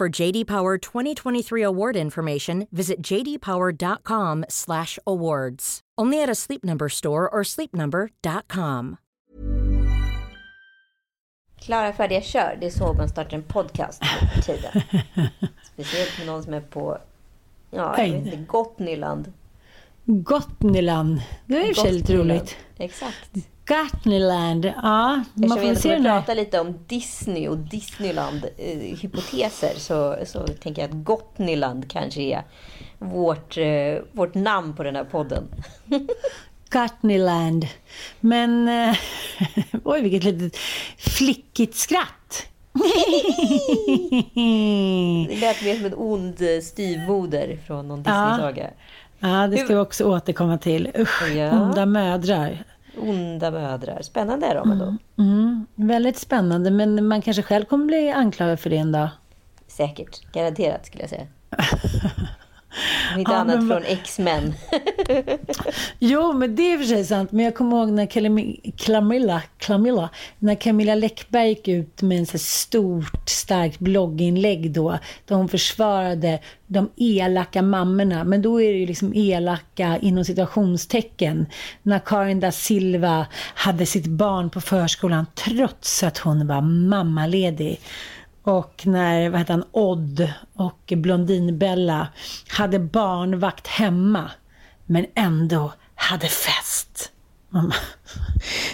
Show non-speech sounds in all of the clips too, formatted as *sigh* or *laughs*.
For JD Power 2023 award information, visit jdpower.com/awards. Only at a Sleep Number store or sleepnumber.com. Klara, färdiga, kör. Det är så man startar en podcast nu tiden. *laughs* Speciellt med någon som är på, ja, jag vet inte. Gotniland. Det är i och för sig lite roligt. Exakt. Gotniland. Ja, man Eftersom får vi se kommer prata lite om Disney och Disneyland-hypoteser så, så tänker jag att Gotniland kanske är vårt, eh, vårt namn på den här podden. *laughs* Gotniland. Men, eh, *laughs* oj vilket litet flickigt skratt. *laughs* Det lät mer som en ond eh, styvmoder från någon Disney-saga. Ja, det ska vi också återkomma till. Usch, Ja. onda mödrar. Onda mödrar. Spännande är de ändå. Mm, väldigt spännande, men man kanske själv kommer bli anklagad för det en dag. Säkert. Garanterat skulle jag säga. *laughs* Om inte Ja, annat men från X-Men. *laughs* Jo, men det är för sig sant. Men jag kommer ihåg när Camilla, Camilla, när Camilla Läckberg gick ut med en så stort, starkt blogginlägg då, där hon försvarade de elaka mammorna. Men då är det ju liksom elaka inom situationstecken. När Karin da Silva hade sitt barn på förskolan trots att hon var mammaledig. Och när vad heter han, Odd och Blondinbella hade barnvakt hemma men ändå hade fest. Mamma.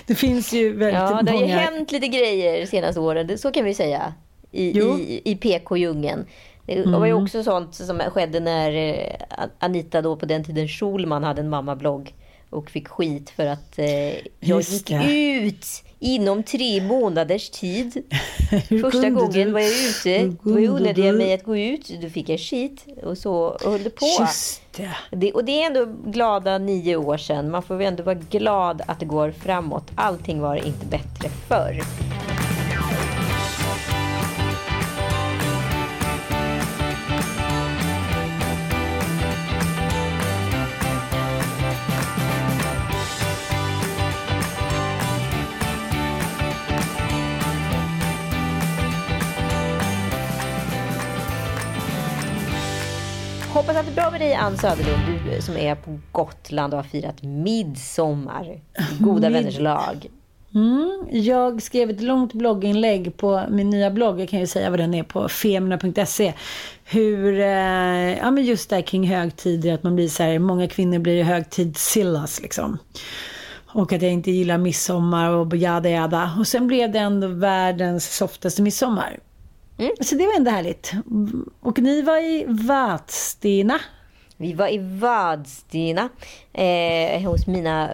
Det finns ju väldigt Ja, det har ju många... hänt lite grejer de senaste åren. Så kan vi säga. I, Jo. i, i PK-djungeln. Det var ju också sånt som skedde när eh, Anita då på den tiden Schulman hade en mammablogg. Och fick skit för att eh, jag gick ut inom tre månaders tid. *laughs* Första gången du? var jag ute. Då unnade jag mig att gå ut. Då fick jag skit. Och så höll det på. Just det. Det, och det är ändå glada nio år sedan. Man får väl ändå vara glad att det går framåt. Allting var inte bättre förr. Hoppas att det är bra med dig Ann Söderlund, du som är på Gotland och har firat midsommar. Goda vänners lag. Mm, jag skrev ett långt blogginlägg på min nya blogg, jag kan ju säga vad den är på femina.se. Hur, eh, ja men just där kring högtider, att man blir så här, många kvinnor blir högtidssillas liksom. Och att jag inte gillar midsommar och jada jada. Och sen blev det ändå världens softaste midsommar. Så det var ändå härligt. Och ni var i Vadstena. Vi var i Vadstena eh, hos mina,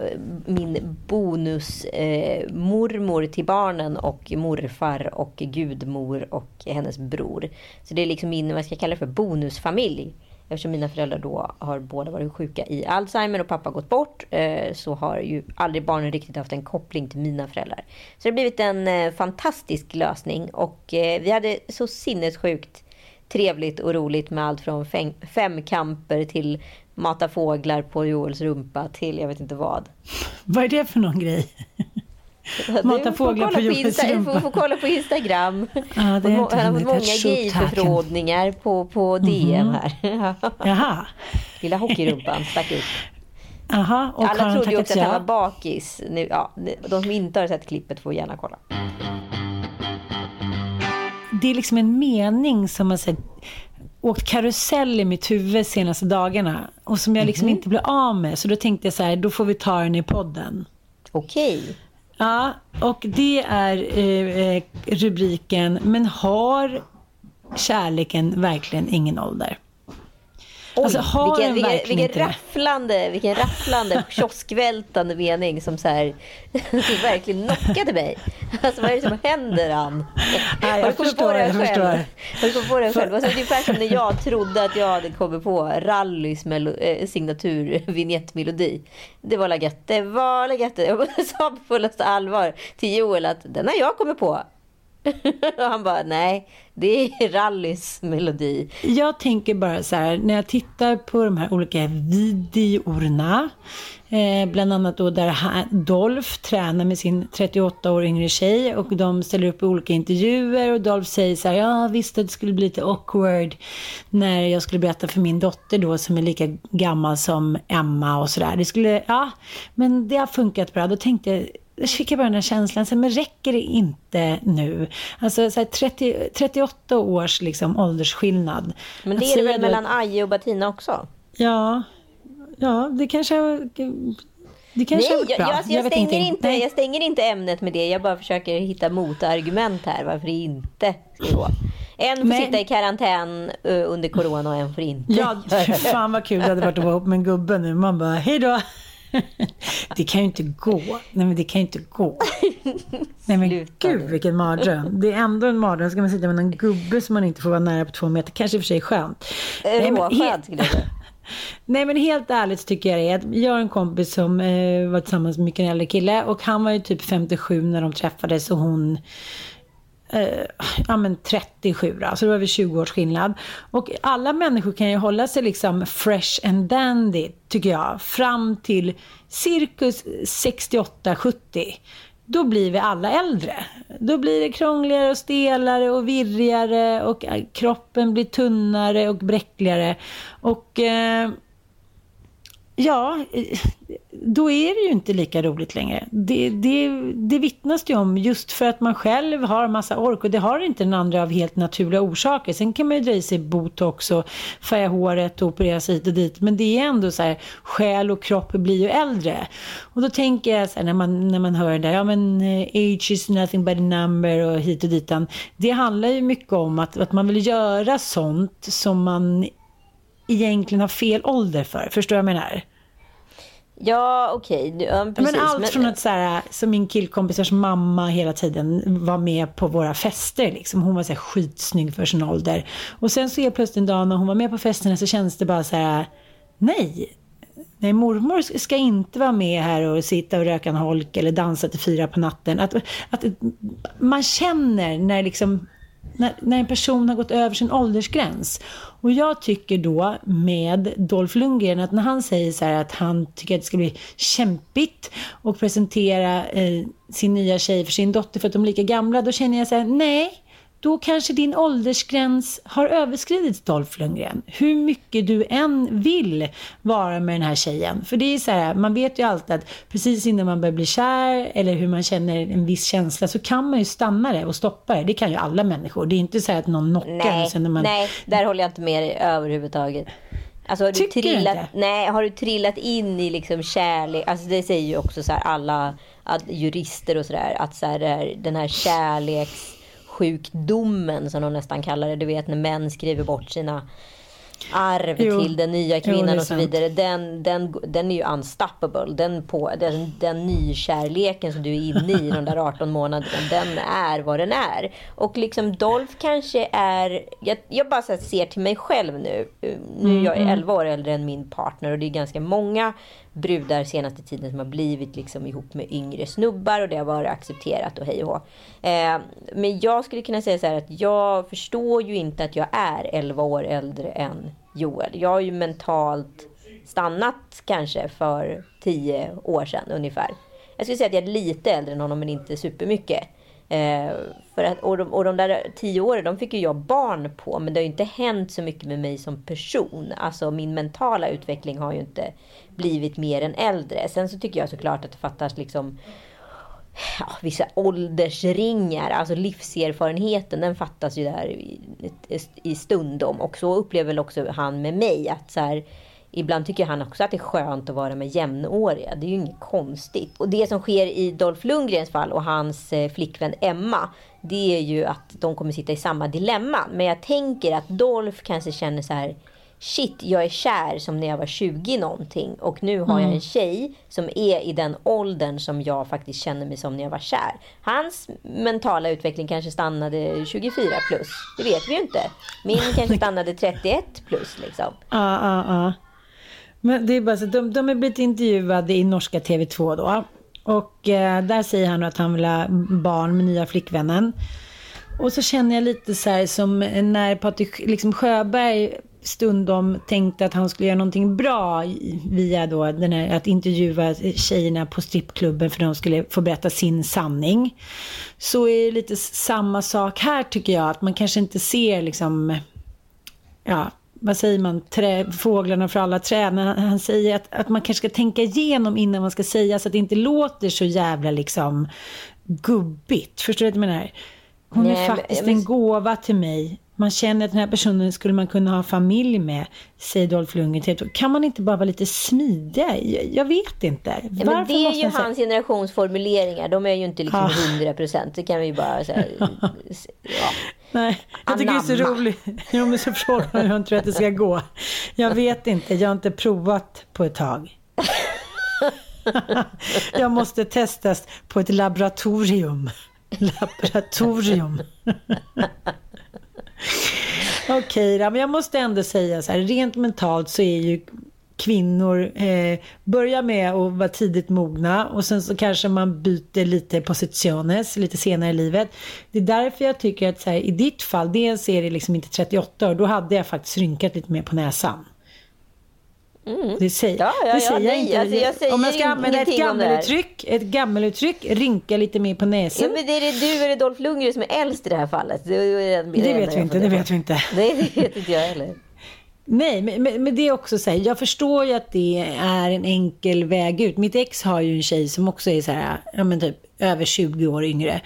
min bonusmormor eh, till barnen och morfar och gudmor och hennes bror. Så det är liksom min, vad ska jag kalla det för, bonusfamilj. Eftersom mina föräldrar då har båda varit sjuka i Alzheimer och pappa gått bort eh, så har ju aldrig barnen riktigt haft en koppling till mina föräldrar. Så det har blivit en eh, fantastisk lösning och eh, vi hade så sinnessjukt trevligt och roligt med allt från fem, femkamper till mata fåglar på Joels rumpa till jag vet inte vad. Vad är det för någon grej? Mata fåglar kolla på Insta- rumpa. Du får kolla på Instagram. Ja, det har inte Han har hunnit. många gayförfrågningar på, på DM här. Jaha. *laughs* Lilla hockeyrumpan stack ut. Jaha, och Alla trodde ju också att han var bakis. Nu, ja, de som inte har sett klippet får gärna kolla. det är liksom en mening som har sett, åkt karusell i mitt huvud senaste dagarna och som jag liksom inte blir av med. Så då tänkte jag så här, då får vi ta den i podden. Okej. Ja, och det är eh, eh, rubriken Men har kärleken verkligen ingen ålder? Oj, Alltså, har vilken, den vilken, verkligen vilken rafflande, vilken rafflande, *laughs* kioskvältande mening som så här, *laughs* verkligen knockade mig. Alltså vad är det som händer Ann? jag Har du kommit förstår, jag förstår. Har du kommit på det själv? Alltså, ungefär som när jag trodde att jag hade kommit på Rallys eh, signatur vignettmelodi. Det var la gött, det var la gött. *laughs* Jag sa på fullaste allvar till Joel att den har jag kommit på. Och *laughs* han bara, nej, det är Rallys melodi. Jag tänker bara så här, när jag tittar på de här olika videorna, eh, bland annat då där Dolph tränar med sin 38 år yngre tjej och de ställer upp i olika intervjuer och Dolph säger så här, ja visst det skulle bli lite awkward när jag skulle berätta för min dotter då som är lika gammal som Emma och sådär. Det skulle, ja, men det har funkat bra. Då tänkte jag fick jag bara den här känslan, så men räcker det inte nu? Alltså så här, 30, 38 års liksom, åldersskillnad. Men det är det väl mellan Aje och Bettina också? Ja, ja det kanske det kanske Nej, jag, jag, jag, vet stänger inte, Nej. jag stänger inte ämnet med det. Jag bara försöker hitta motargument här varför det inte ska gå. En får Men- sitta i karantän eh, under corona och en får inte Ja, fan vad kul det hade varit att vara ihop med en gubbe nu. Man bara, hej då. Det kan ju inte gå. Nej men det kan ju inte gå. Nej men gud vilken mardröm. Det är ändå en mardröm. Ska man sitta med en gubbe som man inte får vara nära på två meter. Kanske i och för sig skönt. Råskönt skulle jag säga. *laughs* Nej men helt ärligt så tycker jag det är jag har en kompis som eh, var tillsammans med mycket en äldre kille och han var ju typ 57 när de träffades och hon eh, ja men 37 då, så det var väl 20 års skillnad. Och alla människor kan ju hålla sig liksom fresh and dandy, tycker jag, fram till cirkus 68-70. Då blir vi alla äldre. Då blir det krångligare och stelare och virrigare och eh, kroppen blir tunnare och bräckligare. Och eh, Ja, då är det ju inte lika roligt längre. Det, det, det vittnas det ju om just för att man själv har massa ork och det har inte den andra av helt naturliga orsaker. Sen kan man ju dra i sig botox och färga håret och operera sig hit och dit. Men det är ändå så här, själ och kropp blir ju äldre. Och då tänker jag så här, när man, när man hör det där, ja men eh, age is nothing but a number och hit och ditan. Det handlar ju mycket om att, att man vill göra sånt som man egentligen har fel ålder för. Förstår du vad jag menar? Ja, okej. Du- Ja, precis. men allt från att så här, som min killkompisars mamma hela tiden var med på våra fester. Liksom. Hon var så här skitsnygg för sin ålder. Och sen så är plötsligt en dag när hon var med på festerna så känns det bara så här, nej. Nej, mormor ska inte vara med här och sitta och röka en holk eller dansa till fyra på natten. Att, att man känner när liksom när, när en person har gått över sin åldersgräns. Och jag tycker då med Dolph Lundgren att när han säger så här att han tycker att det ska bli kämpigt och presentera eh, sin nya tjej för sin dotter för att de är lika gamla, då känner jag så här, nej, då kanske din åldersgräns har överskridits Dolph Lundgren. Hur mycket du än vill vara med den här tjejen. För det är så här, man vet ju alltid att precis innan man börjar bli kär eller hur man känner en viss känsla så kan man ju stanna det och stoppa det. Det kan ju alla människor. Det är inte så här att någon knockar Nej, sen när man... nej, där håller jag inte med dig överhuvudtaget. Alltså, har du Tycker du trillat, inte? nej, har du trillat in i liksom kärlek? Alltså det säger ju också så här alla jurister och sådär. Att så här, det här, den sjukdomen som de nästan kallar det. Du vet när män skriver bort sina arv Jo. till den nya Jo, kvinnan och så vidare. Den, den, den är ju unstoppable. Den, på, den, den nykärleken som du är inne i de där 18 månaderna, den är vad den är. Och liksom Dolph kanske är, jag, jag bara ser till mig själv nu. Nu är jag Mm, 11 år äldre än min partner och det är ganska många brudar senaste tiden som har blivit liksom ihop med yngre snubbar och det har varit accepterat och hej och hå. eh, Men jag skulle kunna säga så här att jag förstår ju inte att jag är 11 år äldre än Joel. Jag har ju mentalt stannat kanske för 10 år sedan ungefär. Jag skulle säga att jag är lite äldre än honom men inte supermycket. Eh, för att, och, de, och de där tio åren, de fick ju jag barn på. Men det har ju inte hänt så mycket med mig som person. Alltså min mentala utveckling har ju inte blivit mer än äldre. Sen så tycker jag såklart att det fattas liksom ja, vissa åldersringar, alltså livserfarenheten, den fattas ju där i, i stundom. Och så upplever väl också han med mig att så här, Ibland tycker han också att det är skönt att vara med jämnåriga. Det är ju inget konstigt. Och det som sker i Dolph Lundgrens fall och hans eh, flickvän Emma. Det är ju att de kommer sitta i samma dilemma. Men jag tänker att Dolph kanske känner så här shit, jag är kär som när jag var 20 någonting och nu har jag en mm. tjej som är i den åldern som jag faktiskt känner mig som när jag var kär. Hans mentala utveckling kanske stannade 24 plus. Det vet vi ju inte. Min kanske *laughs* stannade 31 plus liksom. Ja, ja, ja. Men det är bara så de, de är blivit intervjuade i norska TV2 då. Och eh, där säger han att han vill ha barn med nya flickvännen. Och så känner jag lite så här som när Patrik liksom Sjöberg stundom tänkte att han skulle göra någonting bra via då den här, att intervjua tjejerna på strippklubben för de skulle få berätta sin sanning. Så är det lite samma sak här tycker jag, att man kanske inte ser liksom, ja, vad säger man, trä, fåglarna för alla träd. Han säger att, att man kanske ska tänka igenom innan man ska säga så att det inte låter så jävla liksom gubbigt. Förstår du vad jag menar? Hon Nej, är faktiskt men, en gåva till mig man känner att den här personen skulle man kunna ha familj med, säger Dolph Lundgren. Kan man inte bara vara lite smidig? Jag, vet inte. Ja, men det är ju hans generations formuleringar. De är ju inte liksom hundra procent. Det kan vi bara säga. *laughs* ja. Nej, jag tycker Anamma. det är så roligt. Jo, men så frågar man hur han tror att det ska gå. Jag vet inte. Jag har inte provat på ett tag. *laughs* jag måste testas på ett laboratorium. Laboratorium. *laughs* Okej, okay, men jag måste ändå säga så här, rent mentalt så är ju kvinnor eh, börjar med att vara tidigt mogna och sen så kanske man byter lite positiones lite senare i livet. Det är därför jag tycker att så här, i ditt fall, dels är det liksom inte 38 år, då hade jag faktiskt rynkat lite mer på näsan. Mm. Det säger, ja, ja, det säger ja, jag inte. Alltså, jag säger om jag ska använda ett gammeluttryck, ett gammeluttryck, rynka lite mer på näsan. Ja, men är det du eller Dolph Lundgren som är äldst i det här fallet? Det, det, det vet vi inte, det vet vi inte. Nej, det vet inte jag heller. Nej, men, men, det är också så här, jag förstår ju att det är en enkel väg ut. Mitt ex har ju en tjej som också är så här, ja men typ över 20 år yngre.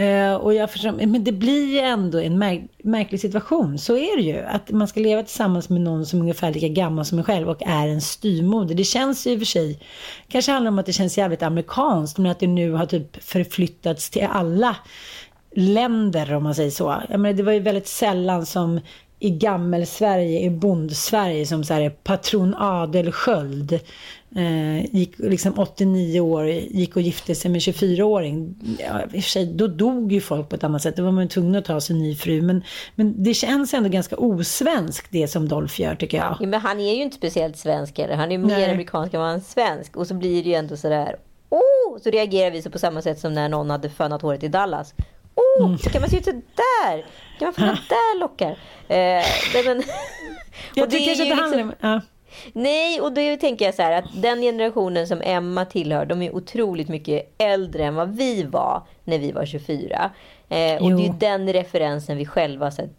Uh, och jag förstår, men det blir ju ändå en märk märklig situation. Så är det ju. Att man ska leva tillsammans med någon som är ungefär lika gammal som en själv och är en styrmoder. Det känns ju i och för sig, kanske handlar om att det känns jävligt amerikanskt, men att det nu har typ förflyttats till alla länder om man säger så. Jag menar, det var ju väldigt sällan som i gammel-Sverige, i bond-Sverige som så här, patron Adelsköld eh, gick liksom 89 år, gick och gifte sig med 24-åring. Ja, i och för sig, då dog ju folk på ett annat sätt. Då var man tvungen att ta sig en ny fru. Men, men det känns ändå ganska osvenskt det som Dolph gör tycker jag. Ja, men han är ju inte speciellt svensk eller. Han är mer Nej. amerikansk än vad han är svensk. Och så blir det ju ändå sådär, oh! Så reagerar vi så på samma sätt som när någon hade fönat håret i Dallas. Oh, mm. kan man se ut så där? Kan man få där lockar? Eh, men, jag tycker kanske det handlar liksom, ja. Nej, och då tänker jag så här att den generationen som Emma tillhör, de är otroligt mycket äldre än vad vi var när vi var 24. Eh, och det är den referensen vi själva så här,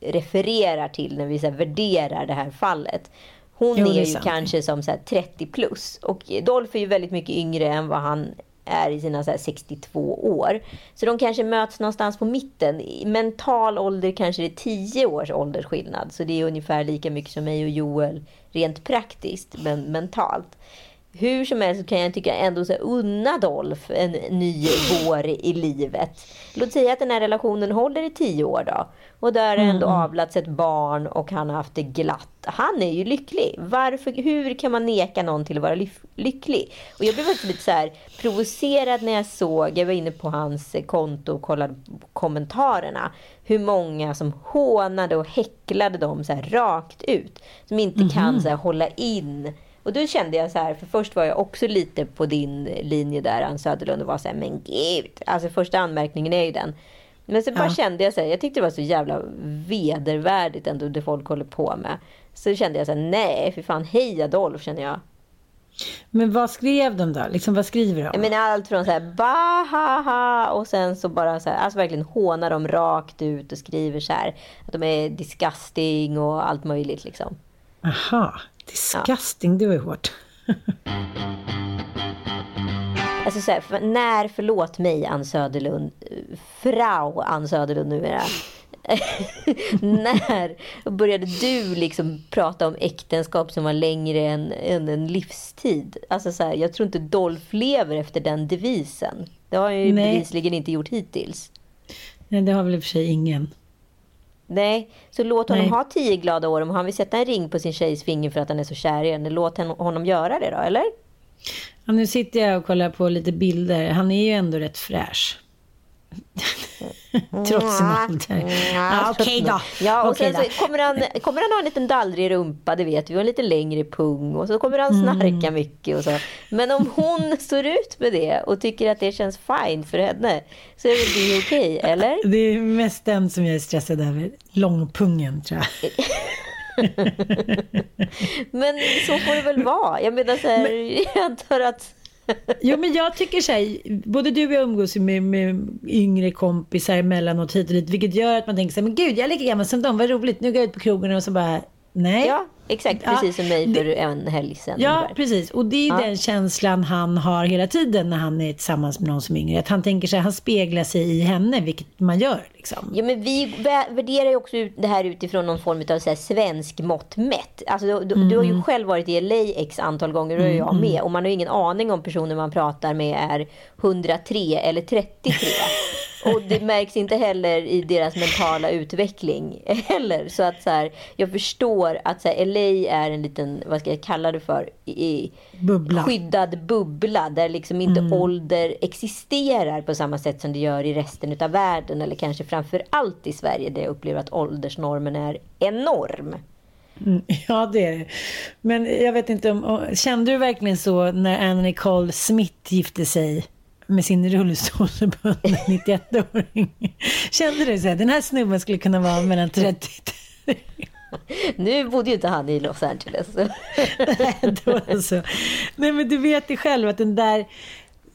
refererar till när vi så här, värderar det här fallet. Hon jo, är, är ju kanske som så här, 30 plus. Och Dolph är ju väldigt mycket yngre än vad han är i sina så 62 år. Så de kanske möts någonstans på mitten. I mental ålder kanske det är 10 års åldersskillnad. Så det är ungefär lika mycket som mig och Joel rent praktiskt, men mentalt. Hur som helst kan jag tycka ändå så unna Dolph en ny vår i livet. Låt säga att den här relationen håller i tio år då. Och där har ändå mm. avlats ett barn och han har haft det glatt. Han är ju lycklig. Varför, hur kan man neka någon till att vara lycklig? Och jag blev faktiskt lite så här provocerad när jag såg, jag var inne på hans konto och kollade kommentarerna. Hur många som hånade och häcklade dem så här rakt ut. Som inte mm. kan så här, hålla in och då kände jag så här, för först var jag också lite på din linje där, Ann Söderlund, och var så här, men gud. Alltså första anmärkningen är ju den. Men så bara ja. kände jag så här, jag tyckte det var så jävla vedervärdigt ändå det folk håller på med. Så kände jag så här, nej, för fan, hej Adolf känner jag. Men vad skrev de då? Liksom, vad skriver de? Jag menar allt från så här, bahaha och sen så bara så här, alltså verkligen hånar dem rakt ut och skriver så här, att de är disgusting och allt möjligt liksom. Aha, disgusting, ja. det var ju hårt. *laughs* Alltså så här, för, när, förlåt mig Ann Söderlund, frau Ann Söderlund numera. *laughs* när började du liksom prata om äktenskap som var längre än, än en livstid? Alltså så här, jag tror inte Dolph lever efter den devisen. Det har han ju Nej. bevisligen inte gjort hittills. Nej, det har väl i och för sig ingen. Nej, så låt honom Nej. ha tio glada år. Om han vill sätta en ring på sin tjejs finger för att han är så kär i henne, låt honom göra det då, eller? Ja, nu sitter jag och kollar på lite bilder. Han är ju ändå rätt fräsch. Trots sin ålder. Ja, Okej då. Ja, och Okej sen kommer han, kommer han ha en liten dallrig rumpa, det vet vi, och en lite längre pung. Och så kommer han Mm. snarka mycket och så. Men om hon *laughs* står ut med det och tycker att det känns fine för henne, så är väl det okej, eller? Det är mest den som jag är stressad över. Långpungen, tror jag. *laughs* Men så får det väl vara. Jag menar så här, jag antar att... Jo, men jag tycker så här, både du och jag umgås med, med yngre kompisar emellanåt hit och dit, vilket gör att man tänker så här, men gud, jag är lika gammal som dem, vad roligt, nu går jag ut på krogen och så bara, nej. Ja, exakt. Ja, Precis som mig det- för en helg sedan. Ja, ungefär. precis. Och det är Ja. den känslan han har hela tiden när han är tillsammans med någon som är yngre. Att han tänker sig, han speglar sig i henne, vilket man gör liksom. Ja, men vi vä- värderar ju också det här utifrån någon form av så här svensk mått mätt. Alltså, du, du, du har Mm. ju själv varit i LA x antal gånger och jag med. Och man har ju ingen aning om personer man pratar med är 103 eller 33. *laughs* Och det märks inte heller i deras mentala utveckling heller. Så att så här, jag förstår att så här, LA är en liten, vad ska jag kalla det för, i, Bubbla. skyddad bubbla där liksom inte ålder existerar på samma sätt som det gör i resten av världen eller kanske framför allt i Sverige där jag upplever att åldersnormen är enorm. Mm, Ja, det är det. Men jag vet inte om... Kände du verkligen så när Anna Nicole Smith gifte sig med sin rullstolsbunden *laughs* 91-åring? Kände du så här, den här snubben skulle kunna vara mellan 30 Nu bodde ju inte han i Los Angeles. *laughs* då så. Nej, men du vet ju själv att den där...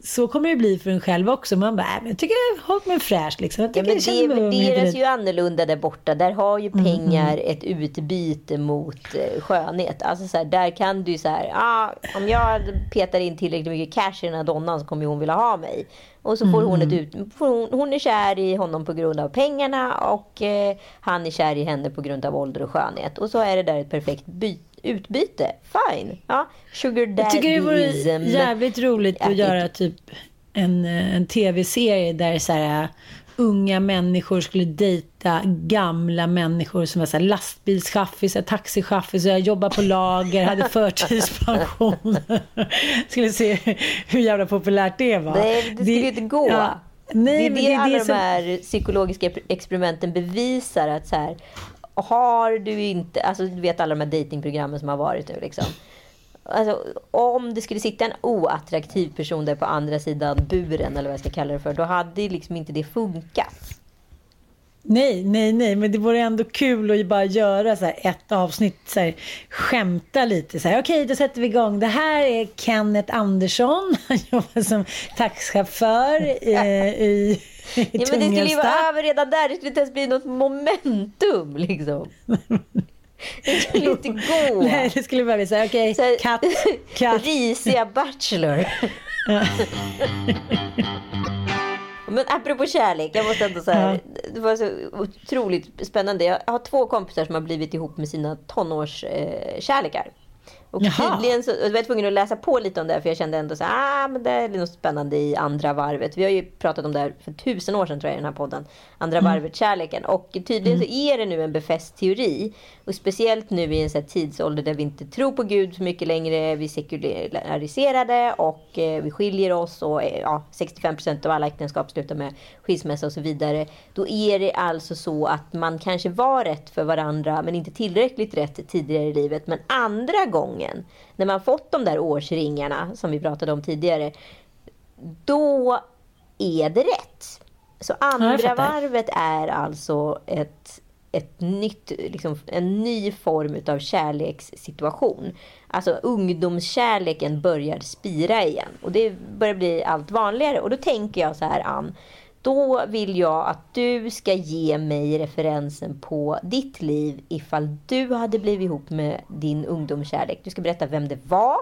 Så kommer det bli för en själv också. Man bara, äh, men jag tycker jag mig fräsch liksom. Jag Ja, men det värderas ju annorlunda där borta. Där har Mm, ju pengar ett utbyte mot eh, skönhet. Alltså så här, där kan du så här, ah, om jag petar in tillräckligt mycket cash i den här donnan så kommer ju hon vilja ha mig. Och så får hon Mm. ett ut, får hon, hon är kär i honom på grund av pengarna och eh, han är kär i henne på grund av ålder och skönhet. Och så är det där ett perfekt by, utbyte. Fine. Ja, sugar Jag tycker det vore jävligt roligt att göra typ en, eh, en tv-serie där så här, uh, unga människor skulle dejta gamla människor som var så här, lastbilschaffisar, taxichaffisar, jobbar på lager, hade *laughs* förtidspension. *laughs* skulle se hur jävla populärt det var. Nej, det skulle ju inte gå. Ja. Nej, det är det, det alla det de som... här psykologiska experimenten bevisar. att så här, har du inte... Alltså du vet alla de här datingprogrammen som har varit nu liksom. Alltså, om det skulle sitta en oattraktiv person där på andra sidan buren eller vad jag ska kalla det för. Då hade ju liksom inte det funkat. Nej, nej, nej, men det vore ändå kul att bara göra så här ett avsnitt, så här, skämta lite. Så här, Okej, då sätter vi igång. Det här är Kenneth Andersson. *laughs* Han jobbar som taxichaufför i, i *laughs* Ja, men det skulle ju vara över redan där. Det skulle inte ens bli något momentum liksom. *laughs* Det skulle inte gå. Nej, det skulle bara bli så här, okej, Så här- katt, katt. *laughs* Risiga Bachelor. Men apropå kärlek, jag måste ändå säga. Det var så otroligt spännande. Jag har två kompisar som har blivit ihop med sina tonårskärlekar. Eh, kärlekar. Och Jaha. tydligen så jag var tvungen att läsa på lite om det här, för jag kände ändå så här, ah, men det är något spännande i andra varvet. Vi har ju pratat om det här för tusen år sedan tror jag i den här podden. Andra varvet kärleken. Och tydligen så är det nu en befäst teori. Och speciellt nu i en här tidsålder där vi inte tror på Gud så mycket längre. Vi är sekulariserade och eh, vi skiljer oss och eh, ja, 65% av alla äktenskap slutar med skilsmässa och så vidare. Då är det alltså så att man kanske var rätt för varandra men inte tillräckligt rätt tidigare i livet. Men andra gången när man fått de där årsringarna som vi pratade om tidigare. Då är det rätt. Så andra varvet är alltså ett, ett nytt, liksom, en ny form av kärlekssituation. Alltså ungdomskärleken börjar spira igen. Och det börjar bli allt vanligare. Och då tänker jag så här Ann. Då vill jag att du ska ge mig referensen på ditt liv ifall du hade blivit ihop med din ungdomskärlek. Du ska berätta vem det var.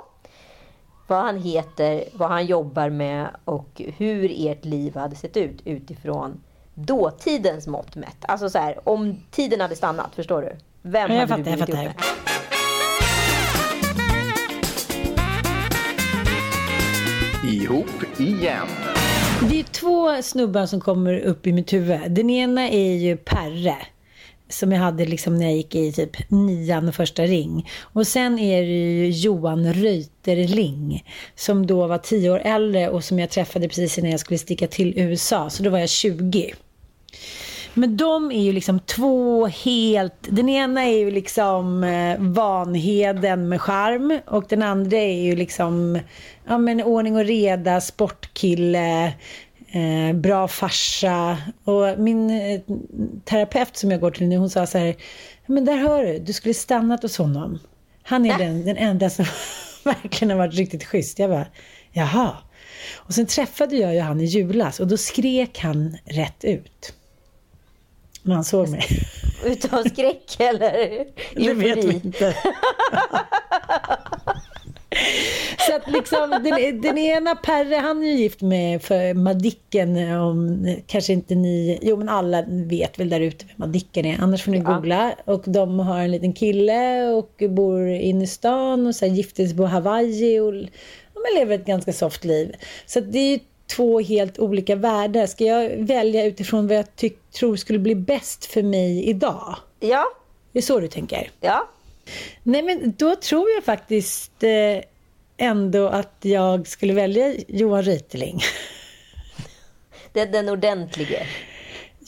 vad han heter, vad han jobbar med och hur ert liv hade sett ut utifrån dåtidens mått mätt. Alltså så här, om tiden hade stannat, förstår du? Vem Ja, jag hade fattar, du jag blivit ihop med? Ihop igen. Det är två snubbar som kommer upp i mitt huvud. Den ena är ju Perre. Som jag hade liksom när jag gick i typ nian första ring. Och sen är det ju Johan Reuterling. Som då var tio år äldre och som jag träffade precis innan jag skulle sticka till USA. Så då var jag 20. Men de är ju liksom två helt... Den ena är ju liksom eh, Vanheden med charm och den andra är ju liksom ja, men ordning och reda, sportkille, eh, bra farsa. Och min eh, terapeut som jag går till nu, hon sa så här, men där hör du, du skulle stannat hos honom. Han är den, den enda som *laughs* verkligen har varit riktigt schysst. Jag bara, jaha. Och sen träffade jag ju han i julas och då skrek han rätt ut. När han såg mig. *laughs* Utav skräck eller Det vet vi inte. *laughs* Så att liksom, den, den ena Perre, han är ju gift med för Madicken, om, kanske inte ni, jo men alla vet väl där ute vem Madicken är, annars får ni googla. Och de har en liten kille och bor inne i stan och så gifte sig på Hawaii och ja, lever ett ganska soft liv. Så det är ju två helt olika världar. Ska jag välja utifrån vad jag tyck, tror skulle bli bäst för mig idag? Ja, Det är så du tänker? ja. Nej, men då tror jag faktiskt eh, ändå att jag skulle välja Johan Reuterling. Den, den ordentlige.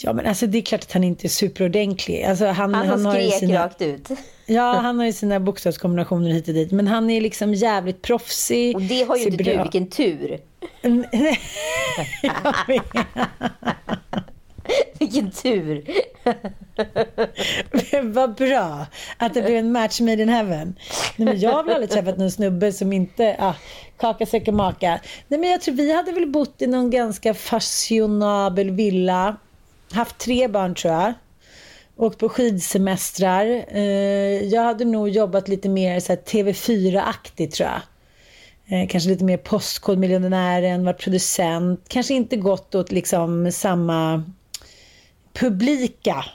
Ja, men alltså det är klart att han inte är superordentlig. Alltså, han, Han har ju skrek sina, rakt ut. Ja, *laughs* han har ju sina bokstavskombinationer hit och dit. Men han är liksom jävligt proffsig. Och det har ju inte du, bra- vilken tur. *laughs* Vet. Vilken tur. Vad bra att det blev en match made in heaven. Nej, men jag har väl aldrig träffat någon snubbe som inte, ah, kaka söker maka. Nej, men jag tror vi hade väl bott i någon ganska fashionabel villa. Haft tre barn tror jag. Åkt på skidsemestrar. Eh, jag hade nog jobbat lite mer så TV4-aktigt tror jag. Eh, kanske lite mer Postkodmiljonären, varit producent. Kanske inte gått åt liksom samma publika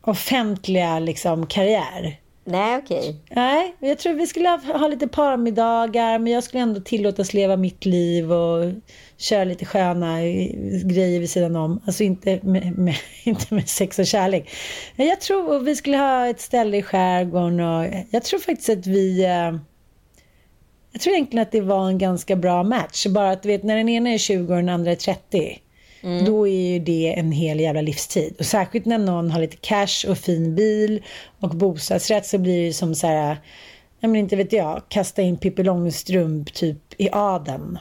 offentliga liksom, karriär. Nej, okej. Nej, jag tror vi skulle ha, ha lite parmiddagar men jag skulle ändå tillåtas leva mitt liv och köra lite sköna grejer vid sidan om. Alltså inte med, med, *laughs* inte med sex och kärlek. Men Jag tror vi skulle ha ett ställe i skärgården och jag tror faktiskt att vi... Eh, jag tror egentligen att det var en ganska bra match. Bara att du vet, när den ena är 20 och den andra är 30. Då är ju det en hel jävla livstid. Och särskilt när någon har lite cash och fin bil och bostadsrätt så blir det som så här, jag men inte vet jag, kasta in Pippi Långstrump typ i adeln.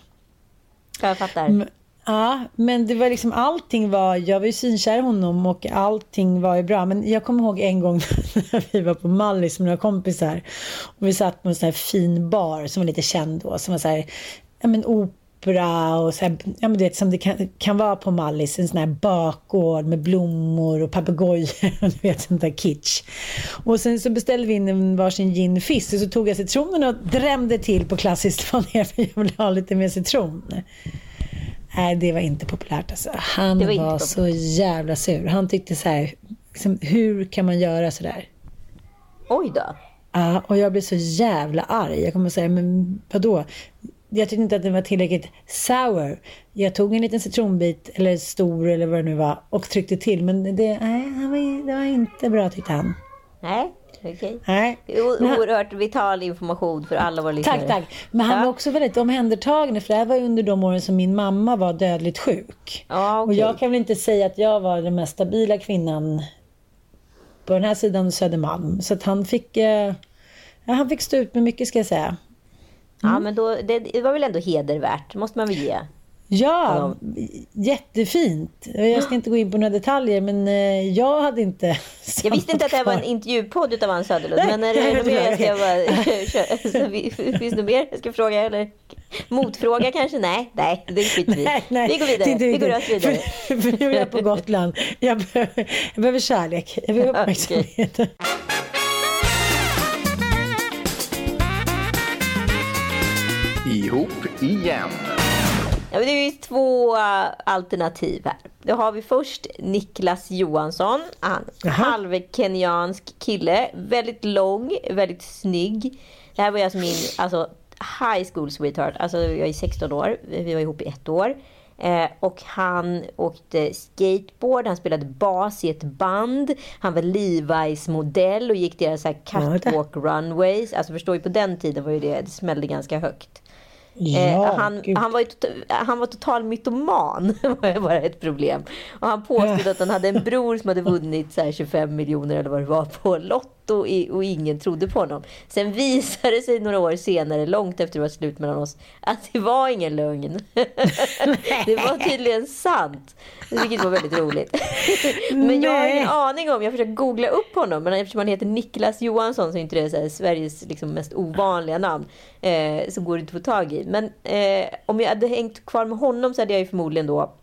Jag fattar. Mm. Ja, men det var liksom allting var, jag var ju synkär i honom och allting var ju bra. Men jag kommer ihåg en gång *laughs* när vi var på Mallis med några kompisar. Och vi satt på en sån här fin bar som var lite känd då. Som var så här, ja men opera och så här, ja men du vet som det kan, kan vara på Mallis. En sån här bakgård med blommor och papegojor. *laughs* Du vet sånt där kitsch. Och sen så beställde vi in en varsin gin fizz och så tog jag citronen och drämde till på klassiskt *laughs* manér för jag ville ha lite mer citron. Nej, det var inte populärt alltså. Han var, var så jävla sur. Han tyckte så här, liksom, hur kan man göra så där? Oj då. Ja, och jag blev så jävla arg. Jag kommer att säga, men vadå? Jag tyckte inte att den var tillräckligt sour. Jag tog en liten citronbit, eller stor eller vad det nu var, och tryckte till. Men det, nej, det var inte bra tyckte han. Nej, okej. Nej. O- Men han- Oerhört vital information för alla våra lyssnare. Tack, tack. Men han Ja. var också väldigt omhändertagande för det här var under de åren som min mamma var dödligt sjuk. Ja, Och okej. jag kan väl inte säga att jag var den mest stabila kvinnan på den här sidan Södermalm. Så att han fick, eh, ja, han fick stå ut med mycket ska jag säga. Ja, men då, det, det var väl ändå hedervärt, måste man väl ge. Ja, jättefint. Jag ska inte gå in på några detaljer men eh, jag hade inte *laughs* Jag visste inte att det här var en intervjupodd utav Ann Söderlund. Nej, Men är det jag något mer det, jag ska bara *laughs* *laughs* Finns det mer jag ska fråga? Eller motfråga kanske? Nej, nej, det skiter vi. Nej, nej, Vi går vidare. det är Vi inte- går rakt vidare. För, för nu är jag på Gotland. Jag behöver, jag behöver kärlek. Jag behöver uppmärksamhet. Ihop igen. Ja, det är ju två uh, alternativ här. Då har vi först Niklas Johansson. Han, halvkenyansk kille. Väldigt lång, väldigt snygg. Det här var alltså min alltså, high school sweetheart. Alltså jag är 16 år. Vi var ihop i ett år. Eh, och han åkte skateboard, han spelade bas i ett band. Han var Levi's modell och gick deras så här catwalk runways. Alltså förstår ju på den tiden var ju det, det smällde ganska högt. Ja, Eh, han, han, var han var total mytoman, *laughs* var bara ett problem. Och han påstod att han hade en bror som hade vunnit så här 25 miljoner eller vad det var på Lotto i- och ingen trodde på honom. Sen visade det sig några år senare, långt efter det var slut mellan oss, att det var ingen lögn. *laughs* det var tydligen sant. Vilket var väldigt roligt. *laughs* Men jag har ingen aning om, jag försöker googla upp honom, men eftersom han heter Niklas Johansson så är inte det så här Sveriges liksom mest ovanliga namn. Eh, så går det inte att få tag i. Men eh, om jag hade hängt kvar med honom så hade jag ju förmodligen då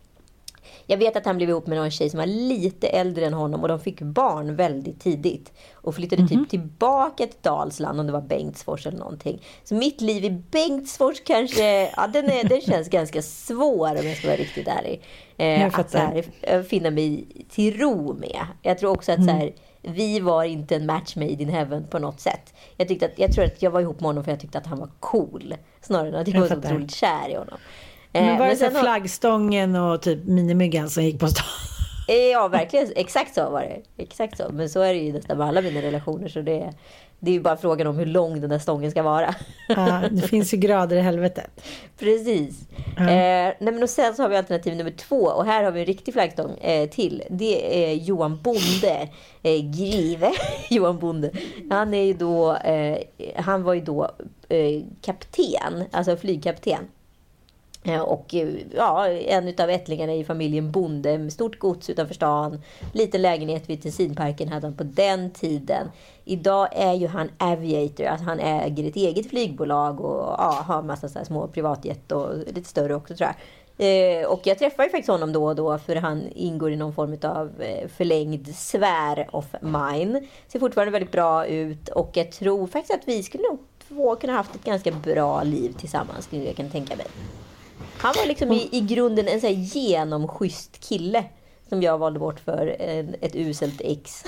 jag vet att han blev ihop med någon tjej som var lite äldre än honom och de fick barn väldigt tidigt. Och flyttade typ tillbaka till Dalsland om det var Bengtsfors eller någonting. Så mitt liv i Bengtsfors kanske, ja den, är, den känns ganska svår om jag ska vara riktigt ärlig. Eh, att så här, eh, finna mig till ro med. Jag tror också att så här, vi var inte en match made in heaven på något sätt. Jag, tyckte att, jag tror att jag var ihop med honom för jag tyckte att han var cool. Snarare än att jag Jag var så otroligt kär i honom. Eh, Men var det så flaggstången och typ minimyggan som gick på stan? Eh, Ja, verkligen. Exakt så var det. Exakt så. Men så är det ju nästan med alla mina relationer. Så det, det är ju bara frågan om hur lång den där stången ska vara. Ja, det finns ju grader i helvetet. *laughs* Precis. Eh, nej men och sen så har vi alternativ nummer två. Och här har vi en riktig flaggstång eh, till. Det är Johan Bonde. Eh, Grive *laughs* Johan Bonde. Han, är ju då, eh, han var ju då kapten, alltså flygkapten. Eh, och eh, ja, en utav ättlingarna i familjen Bonde med stort gods utanför stan. Liten lägenhet vid Tessinparken hade han på den tiden. Idag är ju han aviator, alltså han äger ett eget flygbolag och ja, har en massa så här små privatjet och lite större också tror jag. Eh, och jag träffar ju faktiskt honom då och då för han ingår i någon form av eh, förlängd sfär of mine. Ser fortfarande väldigt bra ut och jag tror faktiskt att vi skulle nog två kunna haft ett ganska bra liv tillsammans, skulle jag kan tänka mig. Han var liksom i, i grunden en så här genomschysst kille. Som jag valde bort för en, ett uselt ex.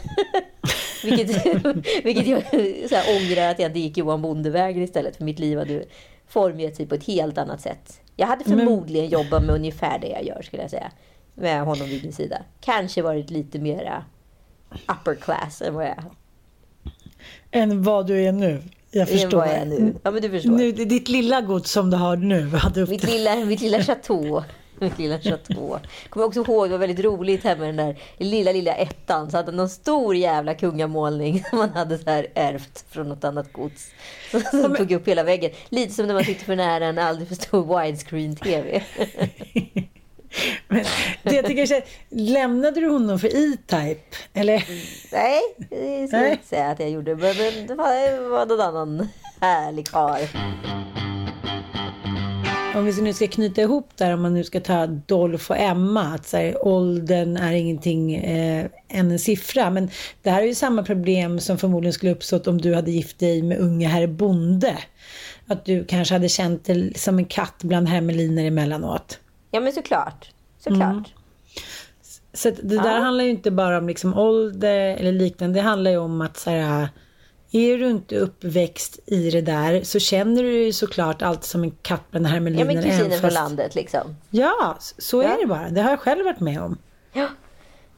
*laughs* vilket, *laughs* vilket jag så här ångrar att jag inte gick Johan Bondevägen istället. För mitt liv hade formgett sig på ett helt annat sätt. Jag hade förmodligen jobbat med ungefär det jag gör skulle jag säga. Med honom vid min sida. Kanske varit lite mera upper class än vad jag är. Än vad du är nu. Jag förstår. vad jag nu. Ja men du förstår. Nu, det är ditt lilla gods som du har nu. *laughs* Hade upp Mitt det. lilla, mitt lilla chateau. *laughs* Mitt lilla chateau. Kommer också ihåg, det var väldigt roligt här med den där lilla, lilla ettan. Så hade någon stor jävla kungamålning som *laughs* man hade så här ärvt från något annat gods. Som som tog upp hela väggen. Lite som när man sitter för nära en alldeles för stor widescreen-tv. *laughs* Men det jag tycker, lämnade du honom för E-Type? Eller? Nej, det ska jag inte säga att jag gjorde. Men, men det var, det var någon annan härlig karl. Om vi nu ska knyta ihop där, om man nu ska ta Dolph och Emma, att så här, åldern är ingenting eh, än en siffra. Men det här är ju samma problem som förmodligen skulle uppstått om du hade gift dig med unge herr Bonde. Att du kanske hade känt dig som en katt bland hermeliner emellanåt. Ja men såklart. Såklart. Mm. Så det där handlar ju inte bara om liksom ålder eller liknande. Det handlar ju om att så här, är du inte uppväxt i det där så känner du ju såklart alltid som en katt bland Ja hermeliner. men även kusinen från fast- landet liksom. Ja, så Ja. är det bara. Det har jag själv varit med om. Ja.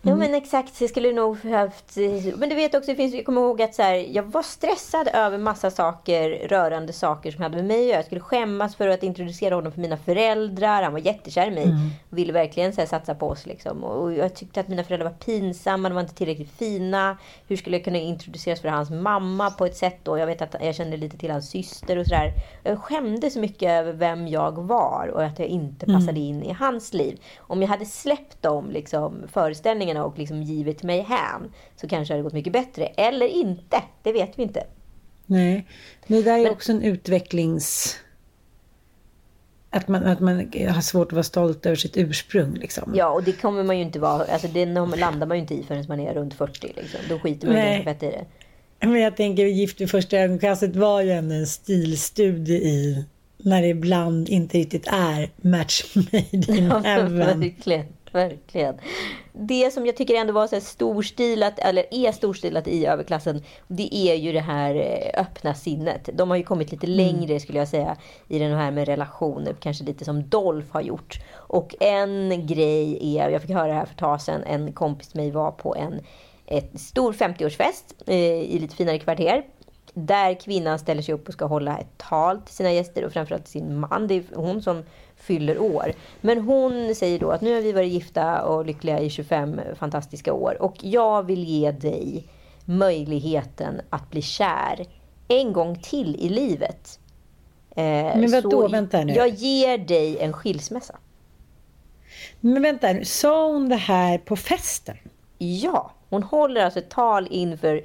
Ja men exakt, jag skulle nog haft... Men du vet också, det finns, jag kommer ihåg att så här, jag var stressad över massa saker rörande saker som hade med mig att göra. Jag skulle skämmas för att introducera honom för mina föräldrar. Han var jättekär i mig. Och ville verkligen så här, satsa på oss. Liksom. Och jag tyckte att mina föräldrar var pinsamma, de var inte tillräckligt fina. Hur skulle jag kunna introduceras för hans mamma på ett sätt då? Jag vet att jag kände lite till hans syster och sådär. Jag skämde så mycket över vem jag var och att jag inte passade in i hans liv. Om jag hade släppt de liksom, föreställningarna och liksom givit mig hän så kanske det hade gått mycket bättre. Eller inte, det vet vi inte. Nej, det där är Men- också en utvecklings... Att man, att man har svårt att vara stolt över sitt ursprung liksom. Ja, och det kommer man ju inte vara. Alltså det landar man ju inte i förrän man är runt 40. Liksom. Då skiter man Nej. ganska fett i det. Men jag tänker Gift vid första ögonkastet var ju ändå en stilstudie i när det ibland inte riktigt är match made in *laughs* Ja, heaven. verkligen, verkligen. Det som jag tycker ändå var så storstilat, eller är storstilat i överklassen, det är ju det här eh, öppna sinnet. De har ju kommit lite längre skulle jag säga i den här med relationer, kanske lite som Dolph har gjort. Och en grej är, jag fick höra det här för ett tag sedan, en kompis med mig var på en ett stor 50-årsfest eh, i lite finare kvarter. Där kvinnan ställer sig upp och ska hålla ett tal till sina gäster och framförallt till sin man. Det är hon som fyller år. Men hon säger då att nu har vi varit gifta och lyckliga i 25 fantastiska år och jag vill ge dig möjligheten att bli kär en gång till i livet. Eh, Men vadå? så Vänta nu. Jag ger dig en skilsmässa. Men vänta nu, sa hon det här på festen? Ja, hon håller alltså ett tal inför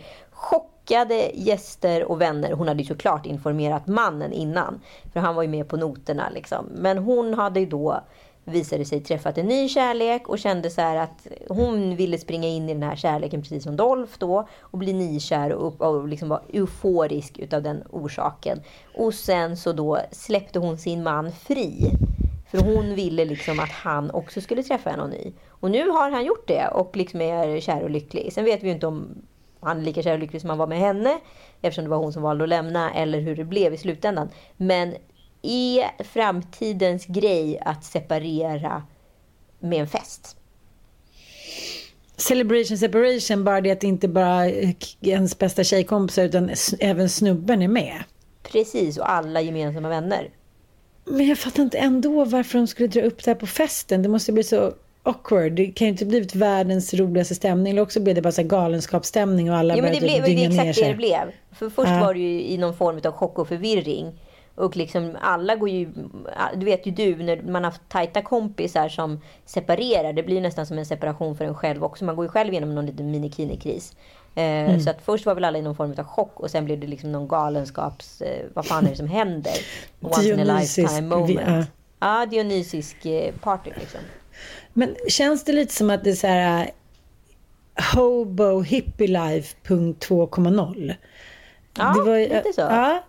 skickade gäster och vänner. Hon hade ju såklart informerat mannen innan. För han var ju med på noterna liksom. Men hon hade ju då visade sig träffat en ny kärlek och kände så här att hon ville springa in i den här kärleken precis som Dolph då och bli nykär och, upp, och liksom vara euforisk utav den orsaken. Och sen så då släppte hon sin man fri. För hon ville liksom att han också skulle träffa en ny. Och nu har han gjort det och liksom är kär och lycklig. Sen vet vi ju inte om han är lika kär och lycklig som han var med henne. Eftersom det var hon som valde att lämna. Eller hur det blev i slutändan. Men är framtidens grej att separera med en fest? Celebration separation, bara det att inte bara ens bästa tjejkompisar utan även snubben är med. Precis, och alla gemensamma vänner. Men jag fattar inte ändå varför de skulle dra upp det här på festen. Det måste bli så awkward. Det kan ju inte blivit världens roligaste stämning. Eller också blev det bara så galenskapsstämning och alla Ja, men det började blev det är dynga ner exakt det sig. det blev. För först Ja. var det ju i någon form av chock och förvirring. Och liksom alla går ju, du vet ju du, när man har haft tajta kompisar som separerar, det blir nästan som en separation för en själv också. Man går ju själv igenom någon liten minikini-kris. Eh, Mm. Så att först var väl alla i någon form av chock och sen blev det liksom någon galenskaps, eh, vad fan är det som händer? *laughs* Once in a Dionysisk, lifetime moment. ja. Ja, dionysisk eh, party liksom. Men känns det lite som att det är så här äh, Hobo Hippie Life punkt 2.0? Ja, Det var lite så. Ja,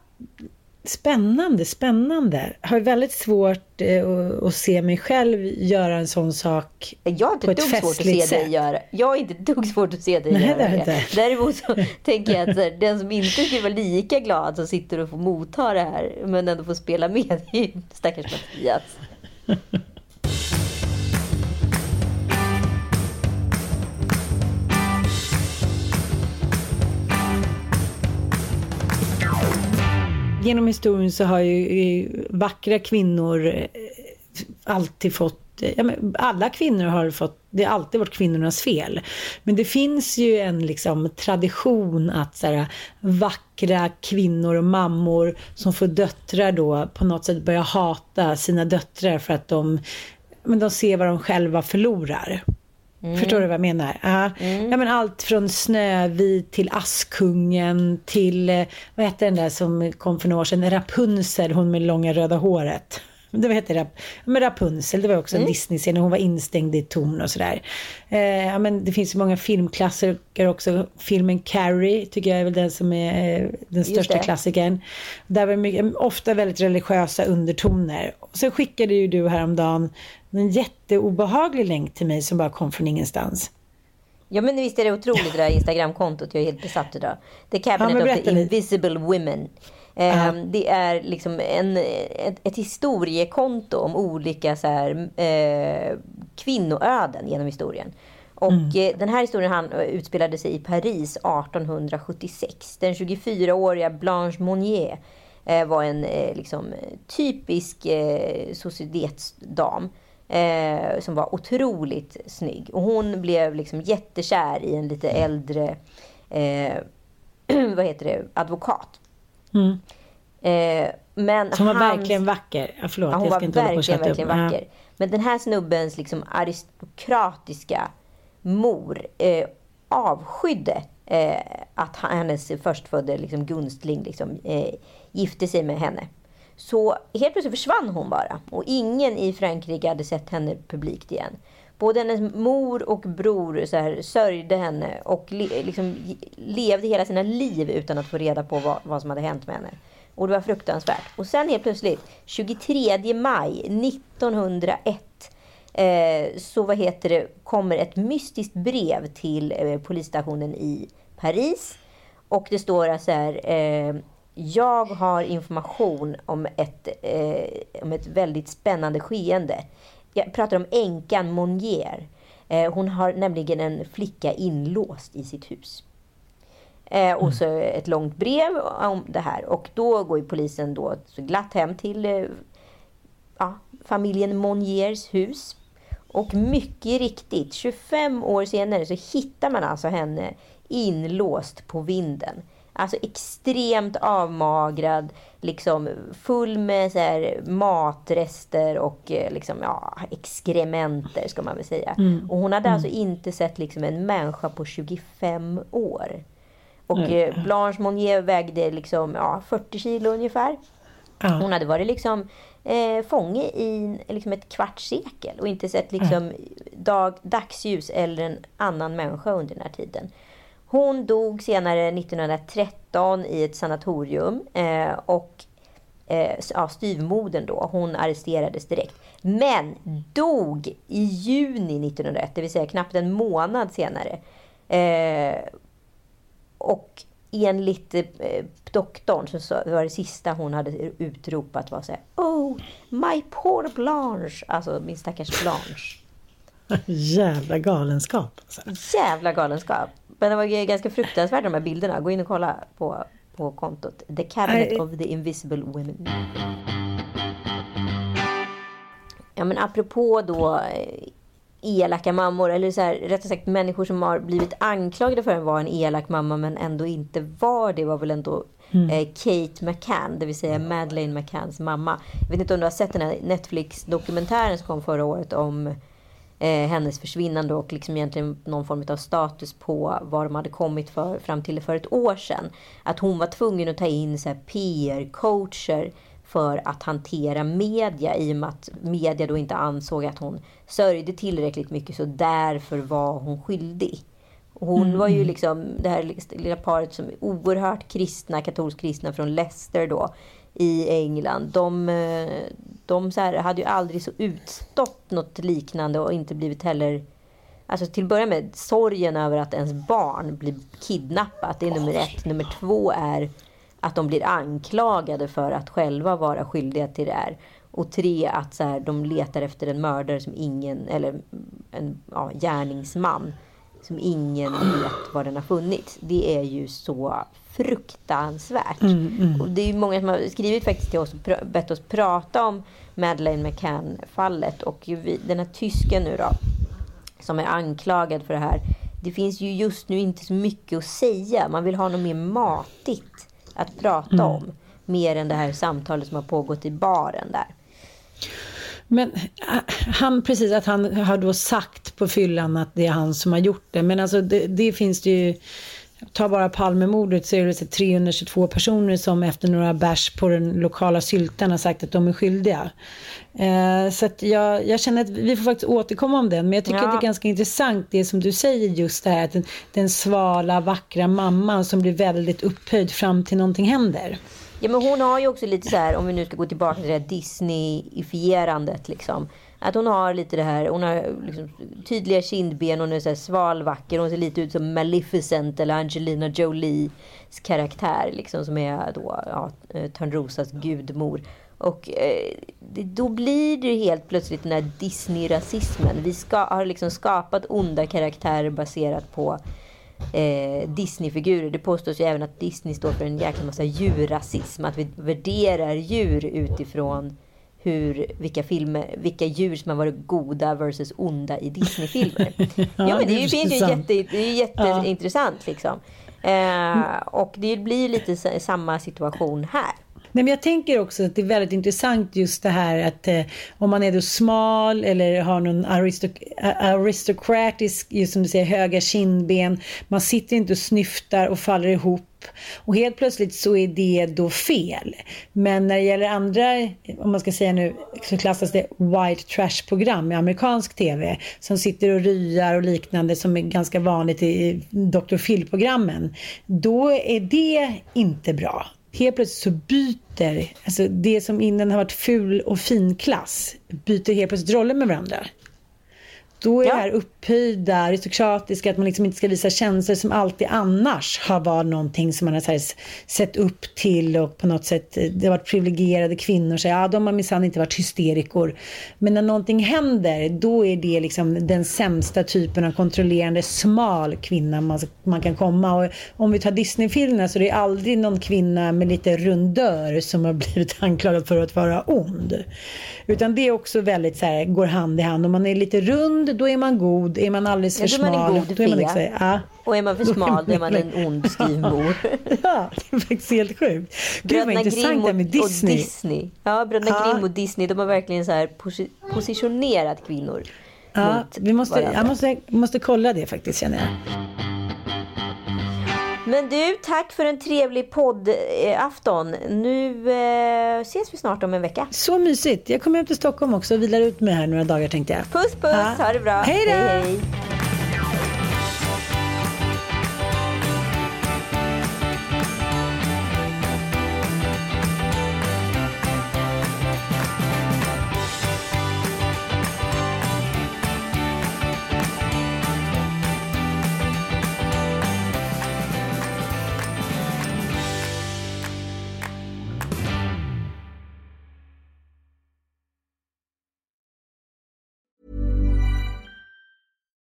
spännande, spännande. Har väldigt svårt eh, att, se mig själv göra en sån sak Jag på ett festligt dig sätt. Jag har inte dugg svårt att se dig Nej, göra det inte. Däremot så *laughs* tänker jag att här, den som inte skulle vara lika glad som sitter och får motta det här men ändå får spela med det är ju stackars Mattias. *laughs* Genom historien så har ju eh, vackra kvinnor eh, alltid fått eh, Ja, men alla kvinnor har fått, det har alltid varit kvinnornas fel. Men det finns ju en liksom, tradition att så här, vackra kvinnor och mammor som får döttrar då på något sätt börjar hata sina döttrar för att de, men de ser vad de själva förlorar. Förstår du vad jag menar? Ja. Ja, men allt från Snövit till Askungen till, eh, vad heter den där som kom för några år sedan, Rapunzel, hon med långa röda håret. Det vad heter Rap men Rapunzel, det var också en Disney-scen, hon var instängd i ett torn och sådär. Eh, ja, men det finns ju många filmklassiker också. Filmen Carrie tycker jag är väl den som är eh, den största det. klassikern. Där var det mycket, ofta väldigt religiösa undertoner. Så skickade ju du häromdagen en jätteobehaglig länk till mig som bara kom från ingenstans. Ja men visst är det otroligt det där Instagramkontot. Jag är helt besatt idag. The Ja, Cabinet men of the. Invisible Women. Eh, Det är liksom en, ett, ett historiekonto om olika så här, eh, kvinnoöden genom historien. Och eh, den här historien han, eh, utspelade sig i Paris 1876. Den 24-åriga Blanche Monnier eh, var en eh, liksom, typisk eh, societetsdam. Eh, som var otroligt snygg. Och hon blev liksom jättekär i en lite äldre eh, *clears throat* vad heter det, advokat. Eh, men Som var hans- verkligen vacker. Ja, förlåt, Ja, hon jag ska inte hålla på verkligen, upp. Ja. vacker. Men den här snubbens liksom aristokratiska mor eh, avskydde eh, att hennes förstfödde liksom, gunstling liksom, eh, gifte sig med henne. Så helt plötsligt försvann hon bara. Och ingen i Frankrike hade sett henne publikt igen både hennes mor och bror så här, sörjde henne och le, liksom, levde hela sina liv utan att få reda på vad, vad som hade hänt med henne. Och det var fruktansvärt. Och sen helt plötsligt, 23 maj 1901 eh, så vad heter det, kommer ett mystiskt brev till eh, polisstationen i Paris. Och det står så här, eh, jag har information om ett, eh, om ett väldigt spännande skeende. Jag pratar om änkan Monnier. Eh, hon har nämligen en flicka inlåst i sitt hus. Eh, och så ett långt brev om det här. Och då går polisen då glatt hem till eh, ja, familjen Monniers hus. Och mycket riktigt, 25 år senare så hittar man alltså henne inlåst på vinden. Alltså extremt avmagrad, liksom full med så här matrester och eh, liksom, ja, exkrementer ska man väl säga. Mm. Och hon hade mm. alltså inte sett liksom en människa på 25 år. Och mm. Blanche Monnier vägde liksom, ja, 40 kilo ungefär. Hon hade varit liksom eh, fånge i liksom ett kvarts sekel och inte sett liksom dag, dagsljus eller en annan människa under den här tiden. Hon dog senare 1913 i ett sanatorium eh, och eh, ja, styvmodern då, hon arresterades direkt. Men dog i juni 1901, det vill säga knappt en månad senare. Eh, och enligt eh, doktorn så, så var det sista hon hade utropat var så här, Oh, my poor Blanche! Alltså min stackars Blanche. *laughs* Jävla galenskap. Alltså. Jävla galenskap. Men det var ganska fruktansvärt de här bilderna. Gå in och kolla på, på kontot. The Cabinet I... of the Invisible Women. Ja men apropå då eh, elaka mammor, eller så här, rättare sagt människor som har blivit anklagade för att vara en elak mamma men ändå inte var det var väl ändå mm. eh, Kate McCann, det vill säga Madeleine McCanns mamma. Jag vet inte om du har sett den här Netflix-dokumentären som kom förra året om eh, hennes försvinnande och liksom egentligen någon form av status på var de hade kommit för, fram till för ett år sedan. Att hon var tvungen att ta in PR-coacher för att hantera media i och med att media då inte ansåg att hon sörjde tillräckligt mycket så därför var hon skyldig. hon var ju mm. liksom det här lilla paret som är oerhört kristna, katolskt kristna från Leicester då i England. De, eh, de så här, hade ju aldrig så utstått något liknande och inte blivit heller Alltså till att börja med sorgen över att ens barn blir kidnappat. Det är nummer ett. Nummer två är att de blir anklagade för att själva vara skyldiga till det här. Och tre, att så här, de letar efter en mördare som ingen, eller en ja, gärningsman som ingen vet var den har funnits. Det är ju så fruktansvärt. Mm, mm. Och det är många som har skrivit faktiskt till oss och bett oss prata om Madeleine McCann-fallet. Och vi, den här tysken nu då, som är anklagad för det här. Det finns ju just nu inte så mycket att säga. Man vill ha något mer matigt att prata mm. om. Mer än det här samtalet som har pågått i baren där. Men äh, han, precis att han har då sagt på fyllan att det är han som har gjort det. Men alltså det, det finns det ju Ta bara Palmemordet så är det 322 personer som efter några bärs på den lokala syltan har sagt att de är skyldiga. Eh, så att jag, jag, känner att vi får faktiskt återkomma om den. Men jag tycker ja. att det är ganska intressant det som du säger just det här att den, den svala, vackra mamman som blir väldigt upphöjd fram till någonting händer. Ja men hon har ju också lite så här, om vi nu ska gå tillbaka till det här Disney-ifierandet liksom. Att hon har lite det här, hon har liksom tydliga kindben, hon är så här svalvacker, hon ser lite ut som Maleficent eller Angelina Jolies karaktär liksom som är då ja, eh, Törnrosas gudmor. Och eh, då blir det helt plötsligt den här Disney-rasismen. Vi ska, har liksom skapat onda karaktärer baserat på eh, Disney-figurer. Det påstås ju även att Disney står för en jäkla massa djurrasism. Att vi värderar djur utifrån hur, vilka, filmer, vilka djur som har varit goda versus onda i Disney-filmer. ja, *laughs* ja, men det, det finns ju jätte, det är jätteintressant. Ja. Liksom. Eh, och det blir lite samma situation här. Nej, men jag tänker också att det är väldigt intressant just det här att eh, om man är då smal eller har någon aristok aristokratisk, just som du säger, höga kindben. Man sitter inte och snyftar och faller ihop. Och helt plötsligt så är det då fel. Men när det gäller andra, om man ska säga nu, så klassas det white trash-program i amerikansk tv. Som sitter och ryar och liknande som är ganska vanligt i Dr. Phil-programmen. Då är det inte bra helt plötsligt så byter, alltså det som innan har varit ful och fin klass, byter helt plötsligt roller med varandra. Då är ja. det här upphöjda, aristokratiska, att man liksom inte ska visa känslor som alltid annars har varit någonting som man har sett upp till och på något sätt, eh, det har varit privilegierade kvinnor, så ja de har minsann inte varit hysterikor. Men när någonting händer, då är det liksom den sämsta typen av kontrollerande smal kvinna man, man kan komma. Och om vi tar Disneyfilmerna så är det aldrig någon kvinna med lite rundör som har *laughs* blivit anklagad för att vara ond. Utan det är också väldigt så här, går hand i hand. Om man är lite rund, då är man god. Är man alldeles för ja, smal, man en god då är man liksom, ja. Och är man för smal, då är man en ond *laughs* styvmor. *laughs* ja, det är faktiskt helt sjukt. Gud vad intressant det med Disney. Och Disney. Ja, Bröderna ja. Grimm och Disney, de har verkligen så här positionerat kvinnor. Ja, vi måste, jag måste, måste kolla det faktiskt känner jag. Men du, tack för en trevlig poddafton. Nu eh, ses vi snart om en vecka. Så mysigt. Jag kommer hem till Stockholm också och vilar ut mig här några dagar tänkte jag. Puss puss, ja. ha det bra. Hej då! Hej, hej.